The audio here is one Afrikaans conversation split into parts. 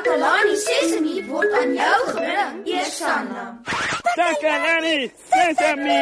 Takalani Sesemi word aan jou gebring, Eersanna. Takalani Sesemi.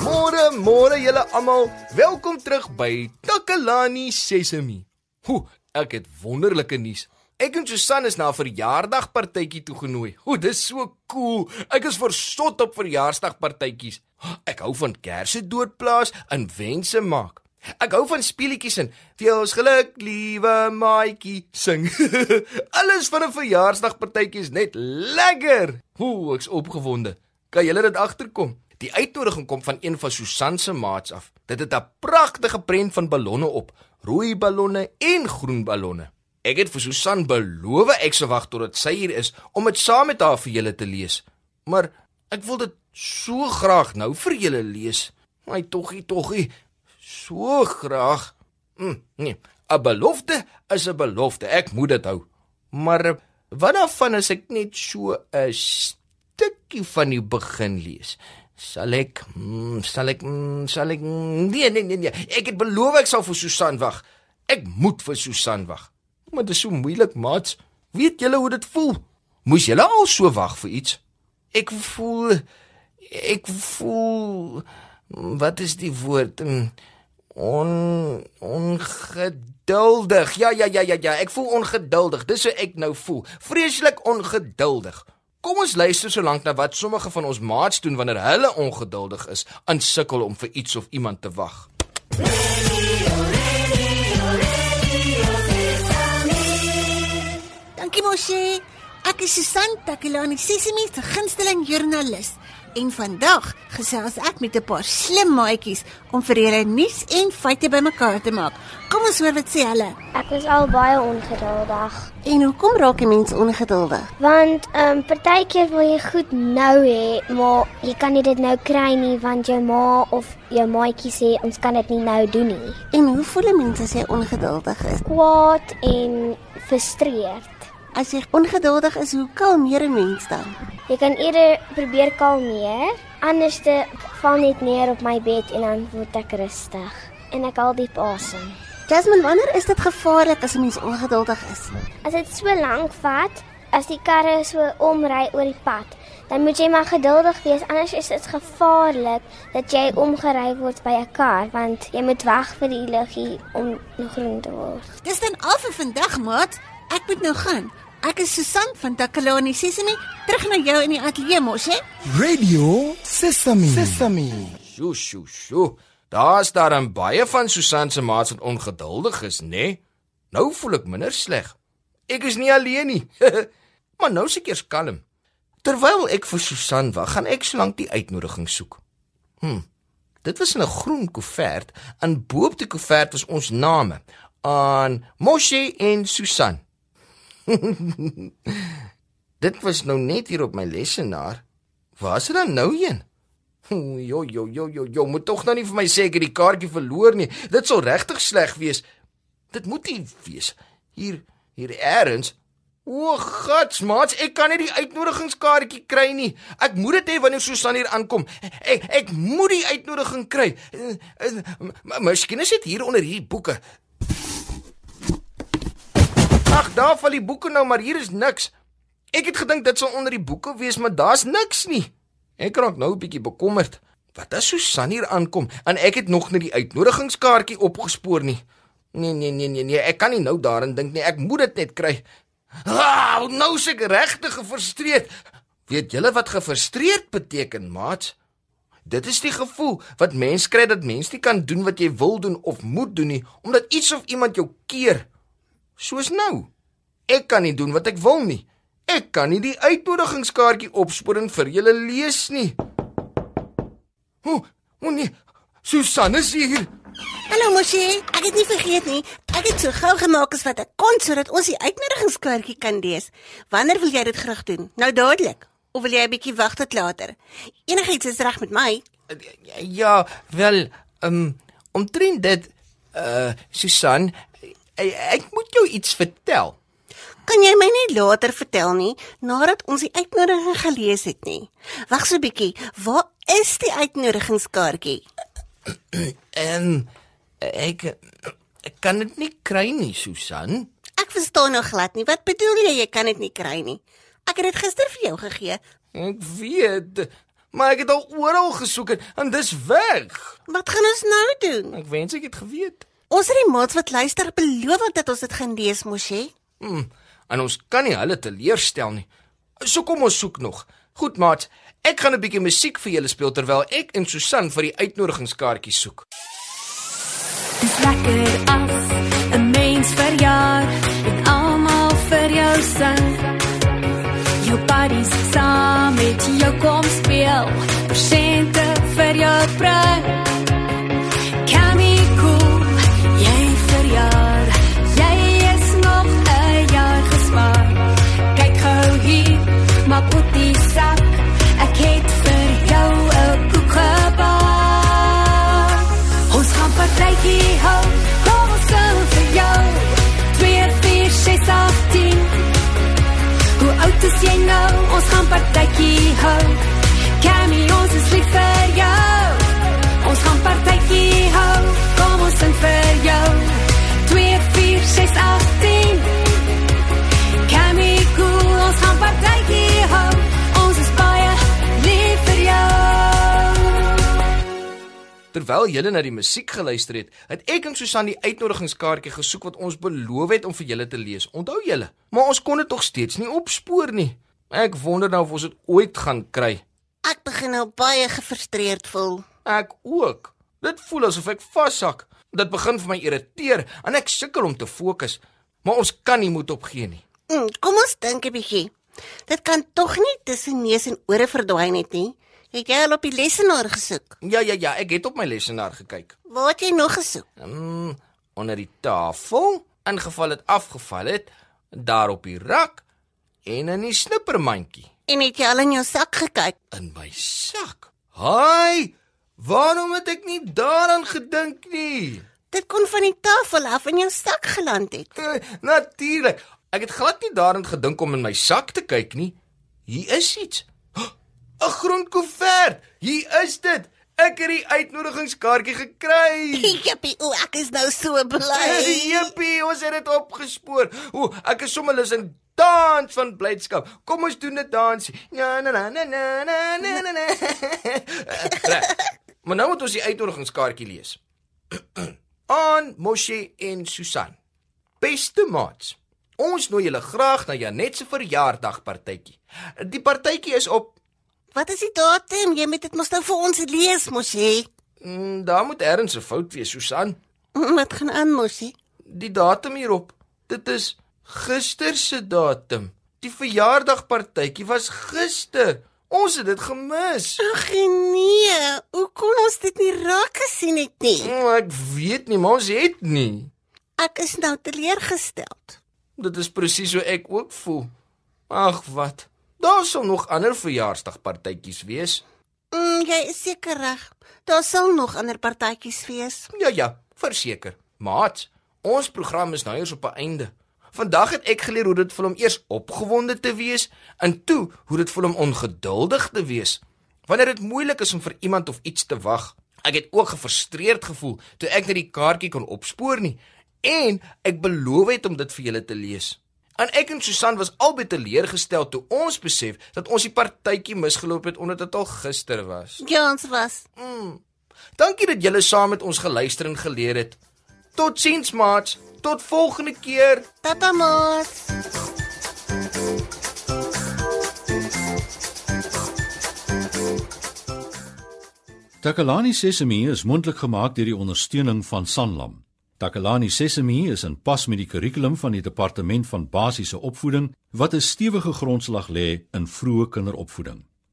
Môre, môre julle almal. Welkom terug by Takalani Sesemi. Hoe, ek het wonderlike nuus. Ek en Susan is na 'n verjaarsdagpartytjie toegenooi. Hoe, dis so cool. Ek is versot op verjaarsdagpartytjies. Ek hou van kersse doodplaas en wense maak. Ek hou van speletjies en veel ons geluk, liewe maatjie, sing. Alles van 'n verjaarsdagpartytjie is net lekker. Hoe, ek's opgewonde. Kan julle dit agterkom? Die uitnodiging kom van een van Susan se maats af. Dit het 'n pragtige prent van ballonne op, rooi ballonne en groen ballonne. Ek het vir Susan beloof ek sou wag totdat sy hier is om dit saam met haar vir julle te lees. Maar ek wil dit so graag nou vir julle lees. My toggie toggie, so graag. Hm, nee, 'n belofte is 'n belofte. Ek moet dit hou. Maar wat daarvan as ek net so 'n stukkie van die begin lees? Sal ek mm, sal ek mm, sal ek mm, nee nee nee nee ek het beloof ek sal vir Susan wag. Ek moet vir Susan wag. Maar dit is so moeilik, maat. Weet julle hoe dit voel? Moes julle al so wag vir iets? Ek voel ek voel wat is die woord? On ongeduldig. Ja ja ja ja ja, ek voel ongeduldig. Dis hoe ek nou voel. Vreeslik ongeduldig. Kom ons luister solank na wat sommige van ons maats doen wanneer hulle ongeduldig is, aan sukkel om vir iets of iemand te wag. Moshi. Ek is Susan Takelani, Sesimi se gunsteling joernalis. En vandag gesels ek met 'n paar slim maatjies om vir julle nuus en feite bymekaar te maak. Kom ons hoor wat sê hulle. Ek is al baie ongeduldig. En hoekom raak 'n mens ongeduldig? Want ehm um, partykeer wil jy goed nou hê, maar jy kan nie dit nou kry nie want jou ma of jou maatjie sê ons kan dit nie nou doen nie. En hoe voel 'n mens as jy ongeduldig is? Kwaad en frustreerd. As jy ongeduldig is, hoe kalmeer 'n mens dan? Jy kan eerder probeer kalmeer, anders te val net neer op my bed en dan word ek rustig en ek haal diep asem. Jasmine, wanneer is dit gevaarlik as 'n mens ongeduldig is? As dit so lank vat, as die karre so omry oor die pad, dan moet jy maar geduldig wees anders is dit gevaarlik dat jy omgery word by 'n kar want jy moet wag vir die liggie om groen te word. Dis dan al vir vandag, maat. Ek moet nou gaan. Ek is Susan van Takalani Sesimi, terug na jou in die ateljee mos, hè? Radio Sesame. Sesame. Sjoe, sjoe, sjoe. Daar's daar 'n baie van Susan se maats wat ongeduldig is, né? Nee? Nou voel ek minder sleg. Ek is nie alleen nie. maar nou is ek eers kalm. Terwyl ek vir Susan wag, gaan ek solank die uitnodiging soek. Hm. Dit was 'n groen koevert en bo-op die koevert was ons name aan Moshe en Susan. Dit was nou net hier op my lesenaar. Waar is dit dan nou heen? Jo jo jo jo jo, moet tog nou nie vir my sê ek het die kaartjie verloor nie. Dit sou regtig sleg wees. Dit moet nie wees. Hier hier eers. O, gatsmaats, ek kan nie die uitnodigingskaartjie kry nie. Ek moet dit hê wanneer Susan hier aankom. Ek ek moet die uitnodiging kry. Miskien is dit hier onder hierdie boeke. Ag, daar val die boeke nou, maar hier is niks. Ek het gedink dit sal onder die boeke wees, maar daar's niks nie. Ek raak nou 'n bietjie bekommerd. Wat as Susan hier aankom en ek het nog nie die uitnodigingskaartjie opgespoor nie. Nee nee nee nee nee, ek kan nie nou daaraan dink nie. Ek moet dit net kry. Ah, nou se regtig gefrustreerd. Weet julle wat gefrustreerd beteken, maat? Dit is die gevoel wat mens kry dat mens nie kan doen wat jy wil doen of moet doen nie omdat iets of iemand jou keer. Soos nou. Ek kan nie doen wat ek wil nie. Ek kan nie die uitnodigingskaartjie opspoor en vir julle lees nie. O, o nee. Susan is hier. Hallo Moshi, ek het nie vergeet nie. Ek het so gou gemaak as wat ek kon sodat ons die uitnodigingskaartjie kan lees. Wanneer wil jy dit graag doen? Nou dadelik. Of wil jy 'n bietjie wag tot later? Enigiets is reg met my. Ja, wel, um, omtrent dit uh Susan, ek, ek moet jou iets vertel. Kan jy my nie later vertel nie nadat ons die uitnodiging gelees het nie? Wag so 'n bietjie. Waar is die uitnodigingskaartjie? En ek ek kan dit nie kry nie, Susan. Ek verstaan nog glad nie. Wat bedoel jy jy kan dit nie kry nie? Ek het dit gister vir jou gegee. Ek weet, maar ek het al oral gesoek en, en dis weg. Wat gaan ons nou doen? Ek wens ek het geweet. Ons het die maats wat luister beloof dat ons dit gaan lees, Moshi. Hmm, en ons kan nie hulle teleurstel nie. So kom ons soek nog. Goed, maat. Ek gaan 'n bietjie musiek vir julle speel terwyl ek en Susan vir die uitnodigingskaartjies soek. Dis lekker as 'n mens verjaar en almal vir jou sing. Jou buddies saam met jou kom speel, partytjie hou. Kammy, ons is lief vir jou. Ons gaan partytjie hou, kom ons sing vir jou. 2 4 6 8 10. Kammy, cool, ons gaan partytjie hou. Ons is baie lief vir jou. Terwyl julle na die musiek geluister het, het ek en Susan die uitnodigingskaartjie gesoek wat ons beloof het om vir julle te lees. Onthou julle? Maar ons kon dit nog steeds nie opspoor nie. Ek wonder nou of ons dit ooit gaan kry. Ek begin nou baie gefrustreerd voel. Ek ook. Dit voel asof ek vashak. Dit begin vir my irriteer en ek sukkel om te fokus. Maar ons kan nie moed opgee nie. Mm, kom ons dink 'n bietjie. Dit kan tog nie tussen neus en ore verdwyn het nie. Het jy al op die lesenaar gesoek? Ja ja ja, ek het op my lesenaar gekyk. Waar het jy nog gesoek? Mm, onder die tafel, ingeval het afgeval het, daar op die rak en in die snippermandjie En het jy al in jou sak gekyk? in my sak. Haai! Waarom het ek nie daaraan gedink nie? Dit kon van die tafel af in jou sak geland het. Eh, Natuurlik. Ek het glad nie daaraan gedink om in my sak te kyk nie. Hier is iets. 'n Groen koevert. Hier is dit. Ek het die uitnodigingskaartjie gekry. Jippie, o, ek is nou so bly. Jippie, ons het dit opgespoor. O, ek is sommer lus in dans van blydskap. Kom ons doen 'n dansie. Na na na na na na na. na. Reg. Maar nou moet ons die uitnodigingskaartjie lees. Aan Moshe en Susan. Beste maats, ons nooi julle graag na Janet se verjaardagpartytjie. Die partytjie is op Wat is die datum? Jy moet dit mos nou vir ons lees, Mosie. mm, daar moet ergens 'n fout wees, Susan. Wat gaan aan, Mosie? Die datum hierop. Dit is gister se datum. Die verjaardagpartytjie was gister. Ons het dit gemis. Ag nee, hoe kon ons dit nie raak gesien het nie? Oh, ek weet nie, maar ons het nie. Ek is nou teleurgestel. Dit is presies hoe ek ook voel. Ag wat. Daar sal nog ander verjaarsdagpartytjies wees. Mm, jy is seker reg. Daar sal nog ander partytjies wees. Ja ja, verseker. Maat, ons program is nou eers op 'n einde. Vandag het ek geleer hoe dit voel om eers opgewonde te wees en toe hoe dit voel om ongeduldig te wees. Wanneer dit moeilik is om vir iemand of iets te wag. Ek het ook gefrustreerd gevoel toe ek net die kaartjie kon opspoor nie en ek beloof het om dit vir julle te lees. En ek en Susan was albei teleurgestel toe ons besef dat ons die partytjie misgeloop het omdat dit al gister was. Ja, ons was. Dankie dat julle saam met ons geluister en geleer het. Totsiens maats, tot volgende keer. Tata Mos. Takalani Sesemi is mondelik gemaak deur die ondersteuning van Sanlam. Takalani Sesemi is in pas met die kurrikulum van die departement van basiese opvoeding wat 'n stewige grondslag lê in vroeë kinderopvoeding.